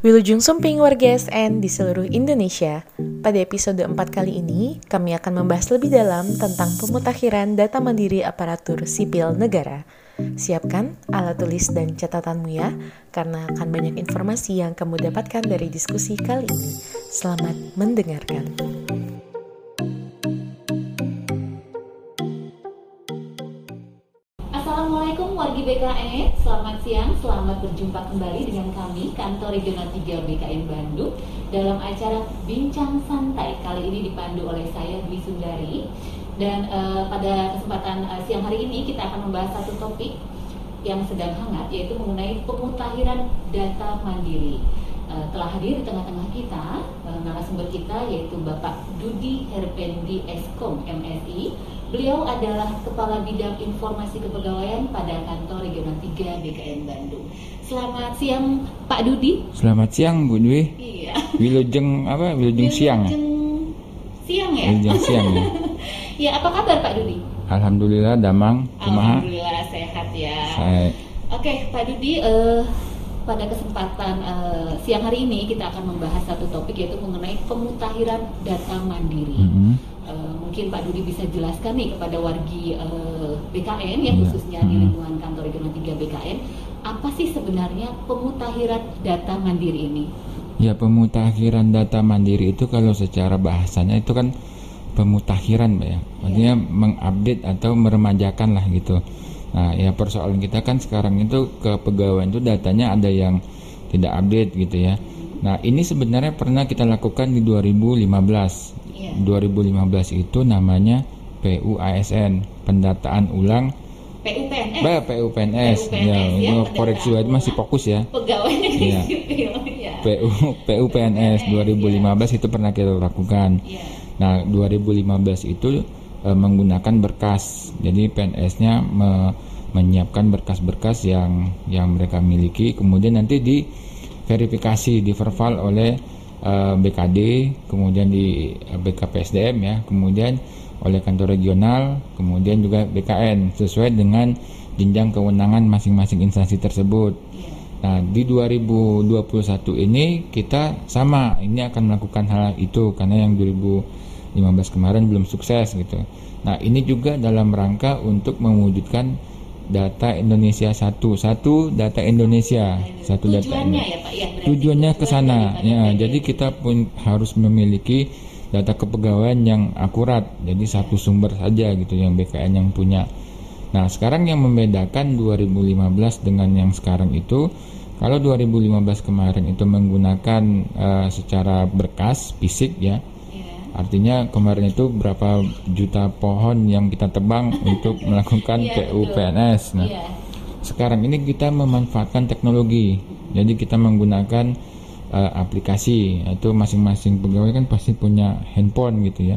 Wilujeng Sumping warga SN di seluruh Indonesia. Pada episode 4 kali ini, kami akan membahas lebih dalam tentang pemutakhiran data mandiri aparatur sipil negara. Siapkan alat tulis dan catatanmu ya, karena akan banyak informasi yang kamu dapatkan dari diskusi kali ini. Selamat mendengarkan. Wargi BKN, selamat siang, selamat berjumpa kembali dengan kami kantor Regional 3 BKN Bandung dalam acara Bincang Santai. Kali ini dipandu oleh saya Dwi Sundari. Dan uh, pada kesempatan uh, siang hari ini kita akan membahas satu topik yang sedang hangat yaitu mengenai pemutakhiran data mandiri. Uh, telah hadir di tengah-tengah kita uh, narasumber kita yaitu Bapak Dudi Herpendi Eskom MSI Beliau adalah Kepala Bidang Informasi Kepegawaian pada Kantor Regional 3 BKN Bandung. Selamat siang Pak Dudi. Selamat siang Bu Dwi. Iya. Wilujeng apa? Wilujeng siang. Wilujeng siang ya. Wilujeng siang ya. ya apa kabar Pak Dudi? Alhamdulillah damang. Kumaha? Alhamdulillah sehat ya. Saya Oke Pak Dudi, eh, pada kesempatan eh, siang hari ini kita akan membahas satu topik yaitu mengenai pemutakhiran data mandiri. Mhm. Eh, mungkin Pak Dudi bisa jelaskan nih kepada wargi eh, BKN ya Iya. khususnya di Mhm. lingkungan kantor Regional 3 BKN apa sih sebenarnya pemutakhiran data mandiri ini? Ya pemutakhiran data mandiri itu kalau secara bahasanya itu kan pemutakhiran Mbak ya. Maksudnya mengupdate atau meremajakan lah gitu. Nah, ya persoalan kita kan sekarang itu kepegawaian itu datanya ada yang tidak update gitu ya. Nah, ini sebenarnya pernah kita lakukan di 2015. Iya. 2015 itu namanya PUASN, pendataan ulang PUPNS Ba, PUPNS, PUPNS, ya, ya, ini koreksi itu masih fokus ya. pegawai negeri Iya. sipil ya. PU PUPNS 2015 itu pernah kita lakukan. Iya. Nah, 2015 itu eh, menggunakan berkas. Jadi PNS-nya me- menyiapkan berkas-berkas yang yang mereka miliki, kemudian nanti diverifikasi, diverval oleh eh, BKD, kemudian di eh, BKPSDM ya, kemudian oleh kantor regional, kemudian juga BKN sesuai dengan jenjang kewenangan masing-masing instansi tersebut. Nah, di 2021 ini kita sama ini akan melakukan hal itu karena yang 2015 kemarin belum sukses gitu. Nah, ini juga dalam rangka untuk mewujudkan data Indonesia satu, satu data Indonesia, satu data Tujuannya Indonesia ya Pak ya. tujuannya ke sana ya jadi kita pun harus memiliki data kepegawaian yang akurat jadi satu sumber saja gitu yang BKN yang punya nah sekarang yang membedakan 2015 dengan yang sekarang itu kalau 2015 kemarin itu menggunakan eh, secara berkas fisik ya. Artinya kemarin itu berapa juta pohon yang kita tebang untuk melakukan Iya, PUPNS nah Iya. sekarang ini kita memanfaatkan teknologi. Jadi kita menggunakan eh, aplikasi. Itu masing-masing pegawai kan pasti punya handphone gitu ya.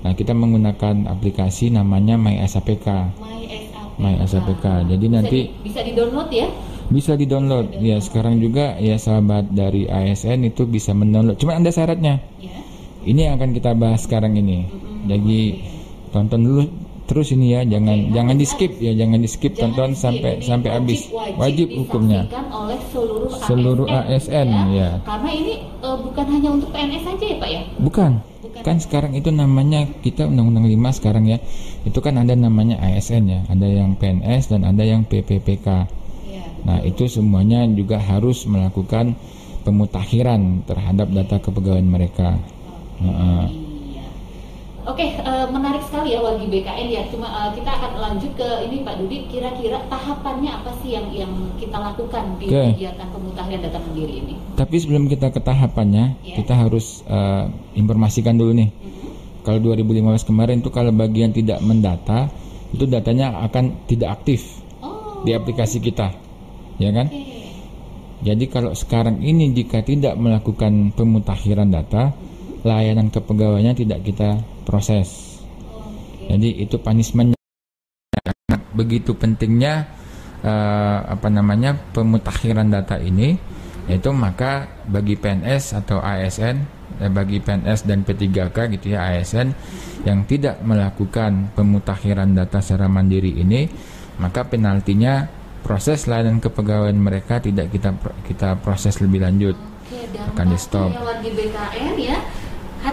Nah, kita menggunakan aplikasi namanya My SAPK. My SAPK. My SAPK. Jadi Bisa nanti di- bisa di-download ya? bisa di-download. Ya, sekarang juga ya sahabat dari ASN itu bisa mendownload. Cuma ada syaratnya. Ya. Ini yang akan kita bahas sekarang ini. Jadi tonton dulu terus ini ya, jangan jangan di-skip ya, jangan di-skip Jangan tonton di-skip. sampai Jadi sampai habis. wajib, Wajib hukumnya. oleh seluruh, Seluruh ASN, ya. Karena ini eh, bukan hanya untuk PNS saja ya Pak ya? Bukan. Bukan. Kan sekarang itu namanya kita Undang-Undang 5 sekarang ya. Itu kan ada namanya ASN ya. Ada yang PNS dan ada yang PPPK. Iya. Nah, itu semuanya juga harus melakukan pemutakhiran terhadap data kepegawaian mereka. Iya. Oke, eh, menarik sekali ya wargi BKN ya. Cuma eh, kita akan lanjut ke ini Pak Dudi. Kira-kira tahapannya apa sih yang yang kita lakukan di Oke. kegiatan pemutakhiran data mandiri ini? Tapi sebelum kita ke tahapannya, Ya. kita harus eh, informasikan dulu nih. Mhm. Kalau 2015 kemarin itu kalau bagian tidak mendata, itu datanya akan tidak aktif Oh. di aplikasi kita. Ya kan? Oke. Jadi kalau sekarang ini jika tidak melakukan pemutakhiran data, layanan kepegawaiannya tidak kita proses. Jadi itu punishmentnya. Begitu pentingnya eh, apa namanya pemutakhiran data ini, yaitu maka bagi PNS atau ASN, eh, bagi PNS dan P3K gitu ya ASN yang tidak melakukan pemutakhiran data secara mandiri ini, maka penaltinya proses layanan kepegawaian mereka tidak kita kita proses lebih lanjut. Oke, akan di stop. wargi BKN ya.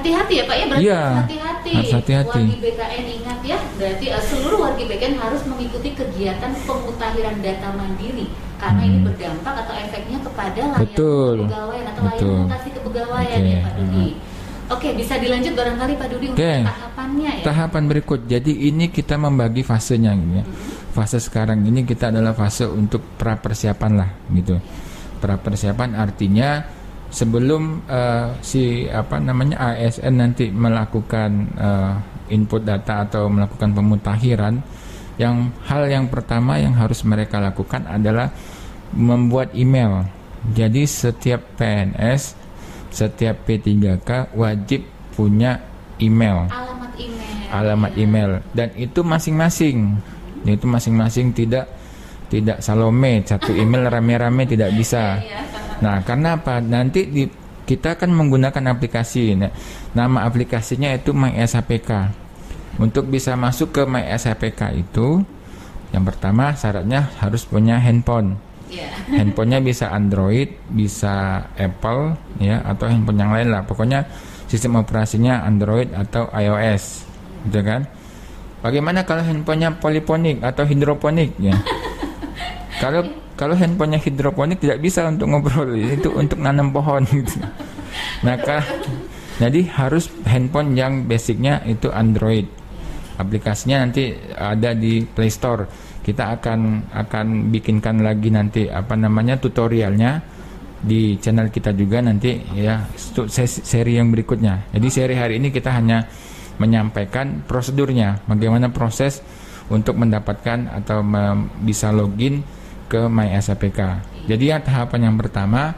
Hati-hati ya Pak ya, berarti Iya, harus hati-hati. harus hati-hati. Wargi BKN ingat ya, berarti eh, seluruh wargi BKN harus mengikuti kegiatan pemutahiran data mandiri karena ini Hmm. berdampak atau efeknya kepada layanan Betul. kepegawaian atau Betul. layanan mutasi kepegawaian Oke, ya Pak Dudi. hmm. Oke, bisa dilanjut barangkali Pak Dudi untuk Oke. tahapannya ya. Tahapan berikut. Jadi ini kita membagi fasenya gitu ya. Fase sekarang ini kita adalah fase untuk pra persiapan lah gitu. Pra persiapan artinya sebelum eh, si apa namanya ASN nanti melakukan eh, input data atau melakukan pemutakhiran, yang hal yang pertama yang harus mereka lakukan adalah membuat email. Jadi setiap PNS, setiap P3K wajib punya email Alamat email. alamat ya. email dan itu masing-masing itu masing-masing tidak tidak salome satu email rame-rame tidak bisa Iya. Nah karena apa nanti di kita akan menggunakan aplikasi Nah, nama aplikasinya itu MySAPK untuk bisa masuk ke MySAPK itu yang pertama syaratnya harus punya handphone Iya. handphonenya bisa Android, bisa Apple, ya atau handphone yang lain lah. Pokoknya sistem operasinya Android atau iOS, gitu kan? Bagaimana kalau handphonenya poliponik atau hidroponik, ya? kalau kalau handphonenya hidroponik tidak bisa untuk ngobrol, itu untuk nanam pohon, gitu. Maka jadi harus handphone yang basicnya itu Android. Aplikasinya nanti ada di Play Store kita akan akan bikinkan lagi nanti apa namanya tutorialnya di channel kita juga nanti ya seri yang berikutnya. Jadi seri hari ini kita hanya menyampaikan prosedurnya, bagaimana proses untuk mendapatkan atau bisa login ke MySAPK. Jadi ya tahapan yang pertama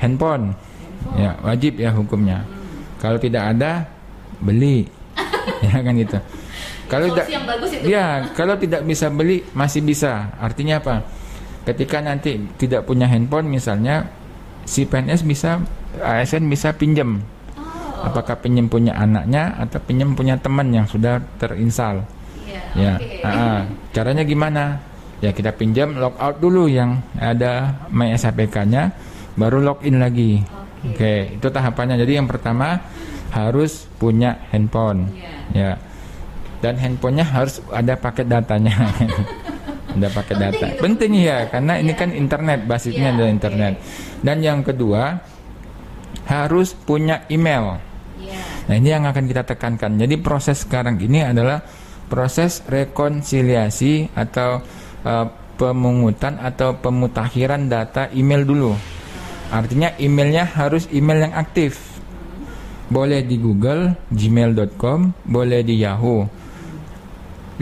handphone, ya wajib ya hukumnya. Kalau tidak ada beli, ya kan gitu. Kalau tidak. Ya, kalau tidak bisa beli masih bisa. Artinya apa? Ketika nanti tidak punya handphone misalnya si PNS bisa ASN bisa pinjam. Oh, Apakah pinjam punya anaknya atau pinjam punya teman yang sudah terinstal? iya. Ya. Oke. ah, ah. Caranya gimana? Ya kita pinjam logout dulu yang ada MySAPK-nya baru login lagi. Oke, itu tahapannya. Jadi yang pertama harus punya handphone. Iya. Ya. Dan handphonenya harus ada paket datanya. ada paket Penting data. itu. Penting ya, karena ini Iya. kan internet, basisnya Iya, ada oke. internet. Dan yang kedua harus punya email. Iya. Nah, ini yang akan kita tekankan. Jadi proses sekarang ini adalah proses rekonsiliasi atau eh, pemungutan atau pemutakhiran data email dulu. Artinya emailnya harus email yang aktif. Boleh di Google, gmail.com, boleh di Yahoo.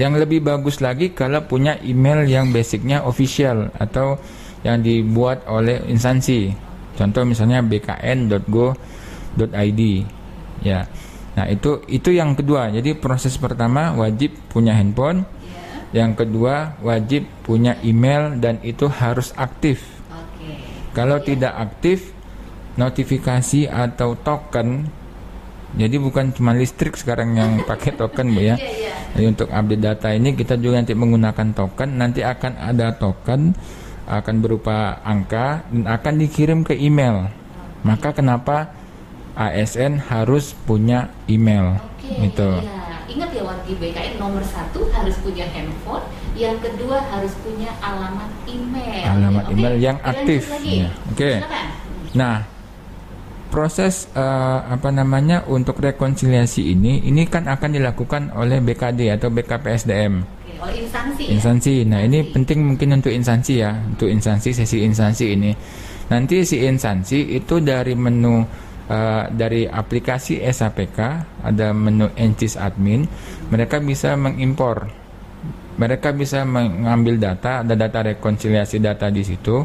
Yang lebih bagus lagi kalau punya email yang basicnya official atau yang dibuat oleh instansi. Contoh misalnya bkn.go.id. Ya. Nah, itu itu yang kedua. Jadi proses pertama wajib punya handphone. Yang kedua wajib punya email dan itu harus aktif. Oke. Kalau Iya. tidak aktif, notifikasi atau token. Jadi bukan cuma listrik sekarang yang pakai token, Bu ya. Iya, iya. Jadi untuk update data ini kita juga nanti menggunakan token. Nanti akan ada token akan berupa angka dan akan dikirim ke email. Maka kenapa ASN harus punya email? Oke. Gitu. Iya. Ingat ya wargi BKN nomor satu harus punya handphone, yang kedua harus punya alamat email. Alamat Oke, email yang aktif. Ya, oke. Silakan. Nah, proses eh, apa namanya untuk rekonsiliasi ini ini kan akan dilakukan oleh BKD atau BKPSDM Oke, oleh instansi. ya? instansi. Nah, ini penting mungkin untuk instansi ya, untuk instansi sesi instansi ini. Nanti si instansi itu dari menu eh, dari aplikasi SAPK ada menu NCIS admin, mereka bisa mengimpor. Mereka bisa mengambil data, ada data rekonsiliasi data di situ,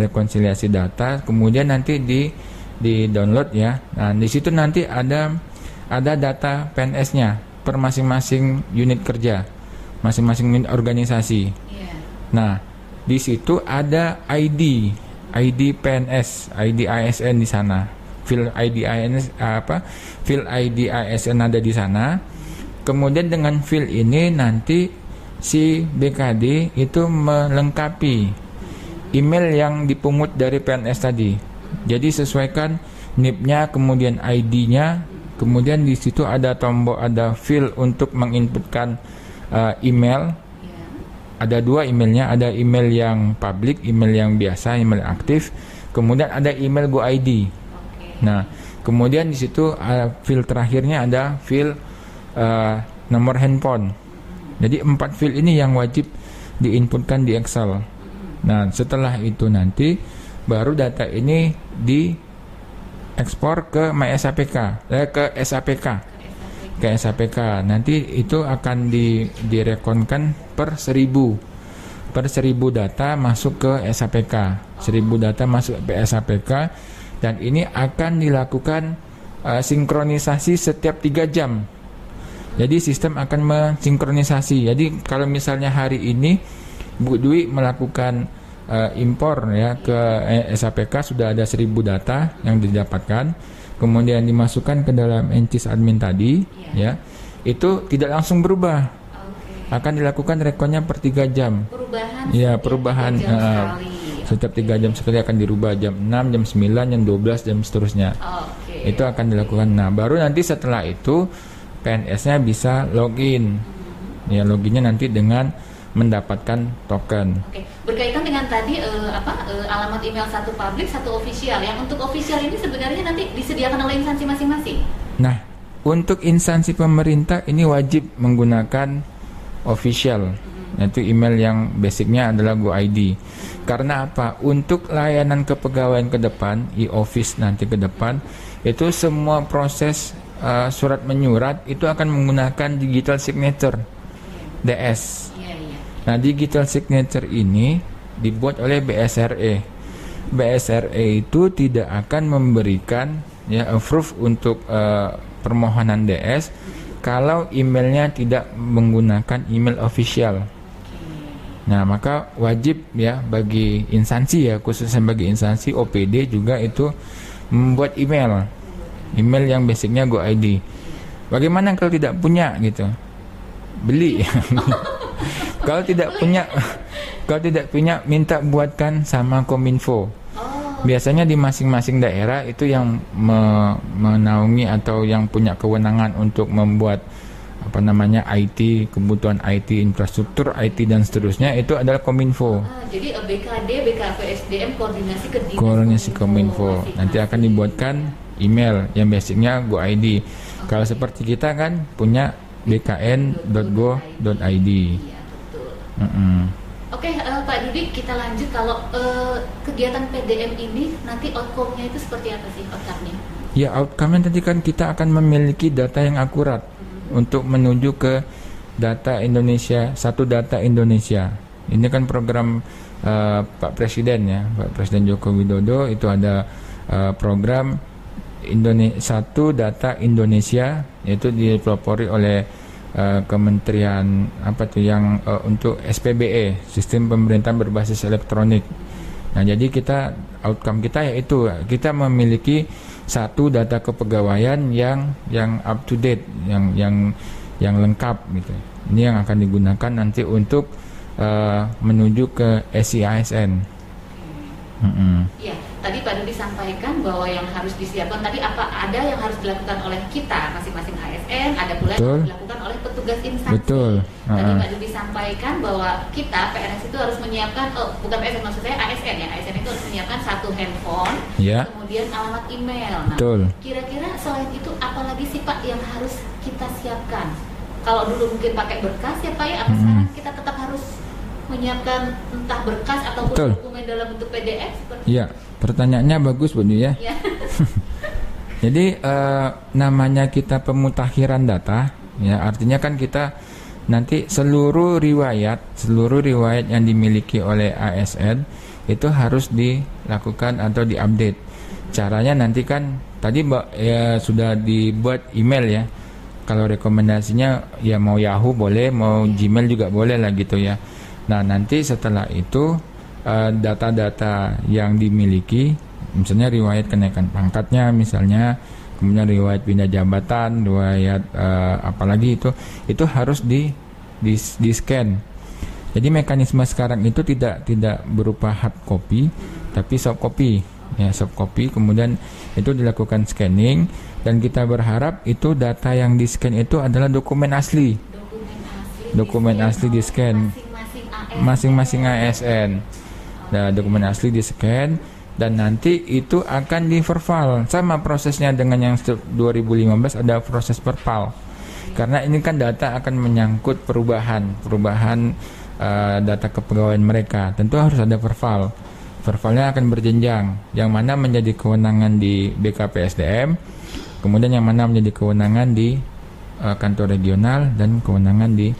rekonsiliasi data, kemudian nanti di di download ya. Nah, di situ nanti ada ada data PNS-nya per masing-masing unit kerja, masing-masing unit organisasi. Iya. Nah, di situ ada ID, ID PNS, ID ASN di sana. Fil ID ASN apa? Fil ID ASN ada di sana. Kemudian dengan fil ini nanti si BKD itu melengkapi email yang dipungut dari PNS tadi. Jadi sesuaikan NIP-nya, kemudian ID-nya, kemudian di situ ada tombol ada field untuk menginputkan uh, email. Ya. Ada dua emailnya, ada email yang public, email yang biasa, email aktif, kemudian ada email Go ID. Nah, kemudian di situ uh, field terakhirnya ada field uh, nomor handphone. Jadi empat field ini yang wajib diinputkan di Excel. Nah, setelah itu nanti baru data ini diekspor ke MySAPK, eh, ke SAPK, ke SAPK. Nanti itu akan di direkonkan per seribu, per seribu data masuk ke SAPK, seribu data masuk ke SAPK, dan ini akan dilakukan uh, sinkronisasi setiap tiga jam. Jadi sistem akan mensinkronisasi. Jadi kalau misalnya hari ini Bu Dwi melakukan uh, impor ya ke eh, SAPK sudah ada 1000 data yang didapatkan, kemudian dimasukkan ke dalam encis admin tadi ya. Itu tidak langsung berubah. Oke. Akan dilakukan rekonnya per 3 jam. Perubahan. Setiap perubahan, jam sekali. Setiap 3 jam sekali akan dirubah jam 6, jam 9, jam 12, jam seterusnya. Oke. Itu akan dilakukan. Nah, baru nanti setelah itu PNS-nya bisa login. Ya, loginnya nanti dengan mendapatkan token. Oke, berkaitan dengan tadi eh, apa eh, alamat email satu publik, satu official. Yang untuk official ini sebenarnya nanti disediakan oleh instansi masing-masing. Nah, untuk instansi pemerintah ini wajib menggunakan official, yaitu email yang basicnya adalah GoID. Karena apa? Untuk layanan kepegawaian ke depan, e-office nanti ke depan, itu semua proses uh, surat menyurat itu akan menggunakan digital signature, DS. Iya, iya. Nah, digital signature ini dibuat oleh BSRE. BSRE itu tidak akan memberikan ya approve untuk eh, permohonan DS kalau emailnya tidak menggunakan email official. Nah, maka wajib ya bagi instansi ya khususnya bagi instansi OPD juga itu membuat email. Email yang basicnya GoID. Bagaimana kalau tidak punya gitu? Beli. kalau tidak punya kalau tidak punya minta buatkan sama Kominfo. Oh, Biasanya di masing-masing daerah itu yang me- menaungi atau yang punya kewenangan untuk membuat apa namanya IT, kebutuhan IT, infrastruktur IT dan seterusnya itu adalah Kominfo. ah, jadi BKD, BKPSDM koordinasi ke dinas Koordinasi Kominfo. masing-masing. Nanti akan dibuatkan email yang basicnya GoID. Kalau seperti kita kan punya bkn.go.id. Iya, betul. Mm-mm. Oke, eh, Pak Dudi, kita lanjut kalau eh, kegiatan PDM ini nanti outcome-nya itu seperti apa sih outcome-nya? Ya, outcome-nya tadi kan kita akan memiliki data yang akurat untuk menuju ke data Indonesia, satu data Indonesia. Ini kan program eh, Pak Presiden ya, Pak Presiden Joko Widodo itu ada eh, program Indone satu data Indonesia yaitu dipelopori oleh eh, Kementerian apa tuh yang eh, untuk SPBE, Sistem Pemerintahan Berbasis Elektronik. Nah, jadi kita outcome kita yaitu kita memiliki satu data kepegawaian yang yang up to date, yang yang yang lengkap gitu. Ini yang akan digunakan nanti untuk eh, menuju ke SIASN. Iya, tadi Pak Dudi sampaikan bahwa yang harus disiapkan tadi apa ada yang harus dilakukan oleh kita masing-masing ASN, ada pula yang Betul. harus dilakukan oleh petugas instansi. Betul. Tadi. Pak Dudi sampaikan bahwa kita PNS itu harus menyiapkan, oh bukan PNS maksud saya ASN ya, ASN itu harus menyiapkan satu handphone, Ya, kemudian alamat email. Nah, betul. Kira-kira selain itu apalagi sih Pak yang harus kita siapkan? Kalau dulu mungkin pakai berkas ya Pak ya, apa Hmm. sekarang kita tetap harus menyiapkan entah berkas ataupun Betul. dokumen dalam bentuk PDF seperti Ya, pertanyaannya bagus Bu ya. ya. Jadi eh, namanya kita pemutakhiran data, ya artinya kan kita nanti seluruh riwayat, seluruh riwayat yang dimiliki oleh ASN itu harus dilakukan atau diupdate. Caranya nanti kan tadi Mbak ya sudah dibuat email ya. Kalau rekomendasinya ya mau Yahoo boleh, mau Gmail juga boleh lah gitu ya. Nah nanti setelah itu eh, data-data yang dimiliki, misalnya riwayat kenaikan pangkatnya, misalnya kemudian riwayat pindah jabatan, riwayat eh, apalagi itu, itu harus di di, di scan. Jadi mekanisme sekarang itu tidak tidak berupa hard copy, tapi soft copy. ya soft copy kemudian itu dilakukan scanning dan kita berharap itu data yang di scan itu adalah dokumen asli Dokumen asli. Dokumen asli di scan. Masing-masing AS. masing-masing ASN nah, dokumen asli di scan dan nanti itu akan di verval sama prosesnya dengan yang se- 2015 ada proses verval karena ini kan data akan menyangkut perubahan perubahan eh, data kepegawaian mereka. Tentu harus ada verval vervalnya akan berjenjang. Yang mana menjadi kewenangan di BKPSDM kemudian yang mana menjadi kewenangan di eh, kantor regional dan kewenangan di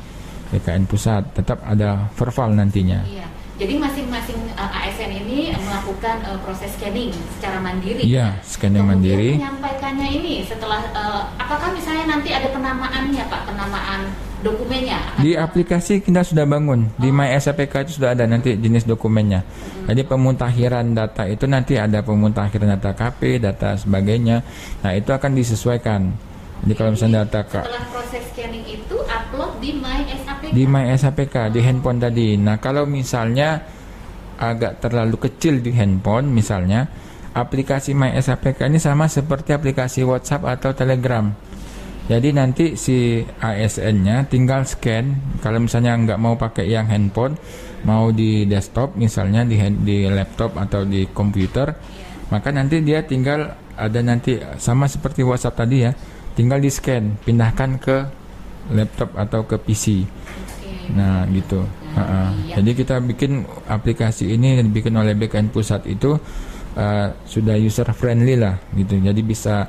BKN pusat tetap ada verval nantinya Iya. Jadi masing-masing uh, ASN ini melakukan uh, proses scanning secara mandiri. Iya, scanning Kemudian mandiri. Menyampaikannya ini setelah uh, apakah misalnya nanti ada penamaannya Pak, penamaan dokumennya? Di aplikasi kita sudah bangun di My SAPK itu sudah ada nanti jenis dokumennya. Jadi pemutakhiran data itu nanti ada pemutakhiran data KP, data sebagainya. Nah itu akan disesuaikan. Jadi kalau misalnya data Setelah proses scanning itu di My SAPK. di handphone tadi. Nah kalau misalnya agak terlalu kecil di handphone misalnya aplikasi My SAPK ini sama seperti aplikasi WhatsApp atau Telegram. Jadi nanti si ASN-nya tinggal scan. Kalau misalnya nggak mau pakai yang handphone, mau di desktop misalnya di di laptop atau di komputer, maka nanti dia tinggal ada nanti sama seperti WhatsApp tadi ya, tinggal di scan, pindahkan ke laptop atau ke PC. Nah gitu. Ha-ha. iya. Jadi kita bikin aplikasi ini yang dibikin oleh BKN Pusat itu uh, sudah user friendly lah gitu. Jadi bisa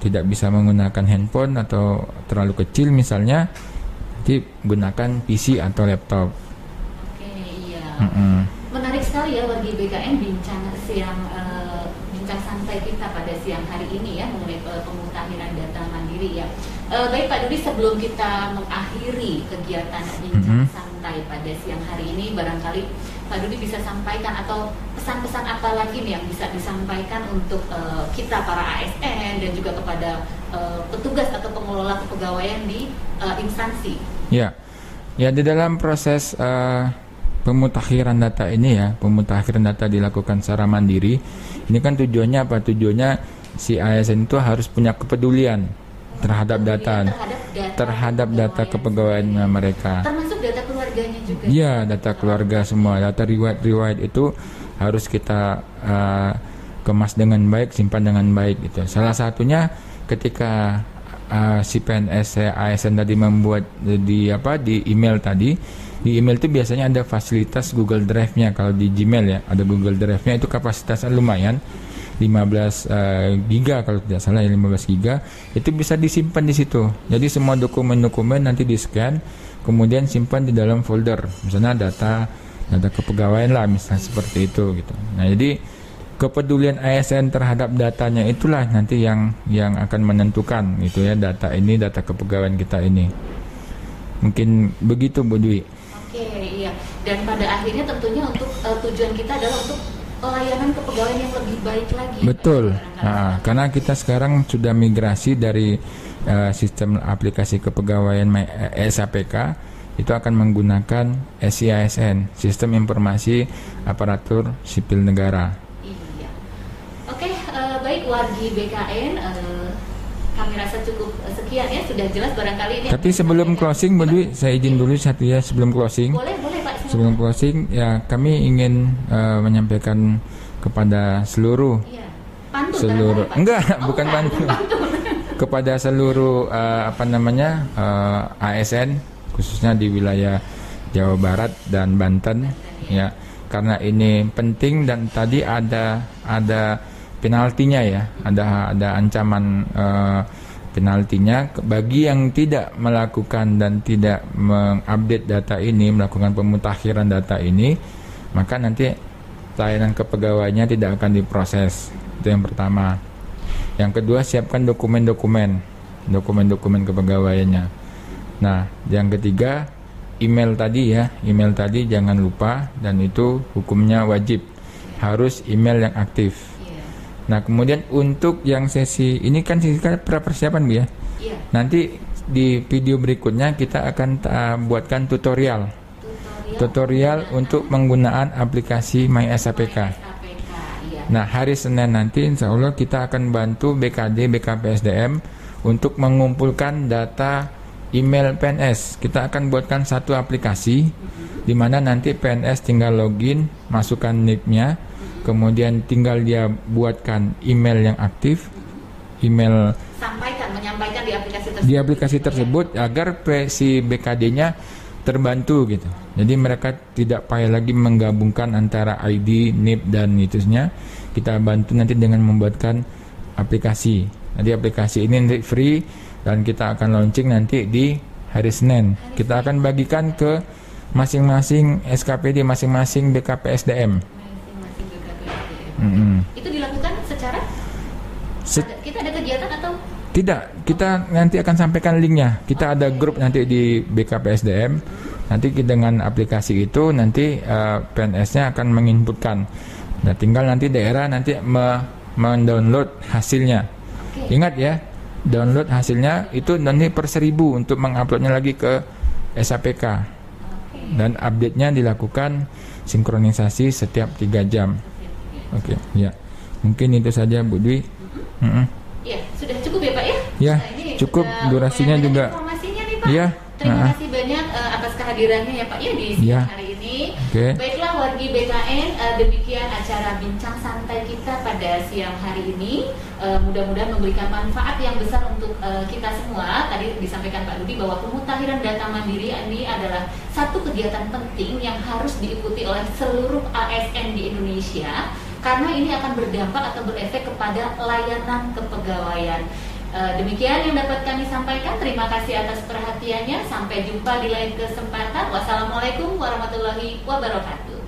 tidak bisa menggunakan handphone atau terlalu kecil misalnya, jadi gunakan PC atau laptop. Oke, iya. Mm-mm. Menarik sekali ya bagi BKN bincang siang eh, bincang santai kita pada siang hari ini ya mengenai eh, pemutakhiran data mandiri ya. Eh, baik Pak Dudi sebelum kita mengakhiri kegiatan bincang Mhm. santai pada siang hari ini barangkali Pak Dudi bisa sampaikan atau pesan-pesan apa lagi nih yang bisa disampaikan untuk eh, kita para ASN dan juga kepada eh, petugas atau pengelola kepegawaian di eh, instansi. Ya, ya di dalam proses eh, pemutakhiran data ini ya, pemutakhiran data dilakukan secara mandiri. Ini kan tujuannya apa? Tujuannya si ASN itu harus punya kepedulian terhadap data, terhadap data, terhadap data kepegawaian mereka. termasuk data keluarganya juga. Iya, data keluarga semua, data riwayat-riwayat itu harus kita eh, kemas dengan baik, simpan dengan baik gitu. Salah satunya ketika eh, si PNS ASN tadi membuat di apa di email tadi, di email itu biasanya ada fasilitas Google Drive-nya kalau di Gmail ya, ada Google Drive-nya itu kapasitasnya lumayan. 15 eh, giga kalau tidak salah ya 15 giga itu bisa disimpan di situ. Jadi semua dokumen-dokumen nanti di scan kemudian simpan di dalam folder. Misalnya data data kepegawaian lah misalnya seperti itu gitu. Nah, jadi kepedulian ASN terhadap datanya itulah nanti yang yang akan menentukan gitu ya data ini data kepegawaian kita ini. Mungkin begitu Bu Dwi. Oke, iya. Dan pada akhirnya tentunya untuk eh, tujuan kita adalah untuk pelayanan kepegawaian yang lebih baik lagi. Betul. Nah, karena kita sekarang sudah migrasi dari eh, sistem aplikasi kepegawaian eh, SAPK itu akan menggunakan SIASN, Sistem Informasi Aparatur Sipil Negara. Iya. Oke, eh, baik wargi BKN eh, kami rasa cukup sekian ya sudah jelas barangkali ini. Tapi sebelum closing, Bu Dwi, saya izin dulu satu ya sebelum closing. Boleh, boleh. Sebelum closing, ya kami ingin eh, menyampaikan kepada seluruh Iya. Pantun seluruh Pak. enggak Oh, bukan pantun kepada seluruh eh, apa namanya eh, ASN khususnya di wilayah Jawa Barat dan Banten ya karena ini penting dan tadi ada ada penaltinya ya ada ada ancaman eh, penaltinya. Bagi yang tidak melakukan dan tidak mengupdate data ini melakukan pemutakhiran data ini maka nanti layanan kepegawaiannya tidak akan diproses. Itu yang pertama. Yang kedua siapkan dokumen-dokumen dokumen-dokumen kepegawaiannya. Nah yang ketiga email tadi ya. Email tadi jangan lupa dan itu hukumnya wajib. Harus email yang aktif. Nah kemudian untuk yang sesi ini kan sesi kan pra persiapan Bu ya Iya. nanti di video berikutnya kita akan uh, buatkan tutorial Tutorial, tutorial untuk penggunaan aplikasi My SAPK iya. Nah, hari Senin nanti insya Allah kita akan bantu BKD, BKPSDM untuk mengumpulkan data email PNS. Kita akan buatkan satu aplikasi di mana nanti PNS tinggal login, masukkan NIP-nya, kemudian tinggal dia buatkan email yang aktif, email Sampaikan, menyampaikan di aplikasi tersebut. di aplikasi tersebut agar P- si BKD-nya terbantu gitu. Jadi mereka tidak payah lagi menggabungkan antara ID, NIP dan itusnya. Kita bantu nanti dengan membuatkan aplikasi. Nanti aplikasi ini nanti free dan kita akan launching nanti di hari Senin. Kita akan bagikan ke masing-masing SKPD, masing-masing BKPSDM. Mm-mm. Itu dilakukan secara Se- ada- kita ada kegiatan atau Tidak, kita nanti akan sampaikan linknya. Kita ada grup nanti di BKPSDM. Nanti dengan aplikasi itu nanti eh, PNS-nya akan menginputkan. Nah, tinggal nanti daerah nanti me- mendownload hasilnya. Oke. Ingat ya, download hasilnya itu nanti per seribu untuk menguploadnya lagi ke SAPK. Dan update-nya dilakukan sinkronisasi setiap tiga jam. Oke, ya. Mungkin itu saja Bu Dwi. Mm-mm. Ya, sudah cukup ya Pak ya? Ya, Nah, ini cukup. Durasinya juga. Informasinya nih Pak. Iya, Terima nah. kasih banyak eh, atas kehadirannya ya Pak ya di siang Iya. hari ini. Oke. Baiklah wargi BKN, eh, demikian acara bincang santai kita pada siang hari ini. Eh, mudah-mudahan memberikan manfaat yang besar untuk eh, kita semua. Tadi disampaikan Pak Dudi bahwa pemutakhiran data mandiri ini adalah satu kegiatan penting yang harus diikuti oleh seluruh ASN di Indonesia karena ini akan berdampak atau berefek kepada layanan kepegawaian. Eh, demikian yang dapat kami sampaikan. Terima kasih atas perhatiannya. Sampai jumpa di lain kesempatan. Wassalamualaikum warahmatullahi wabarakatuh.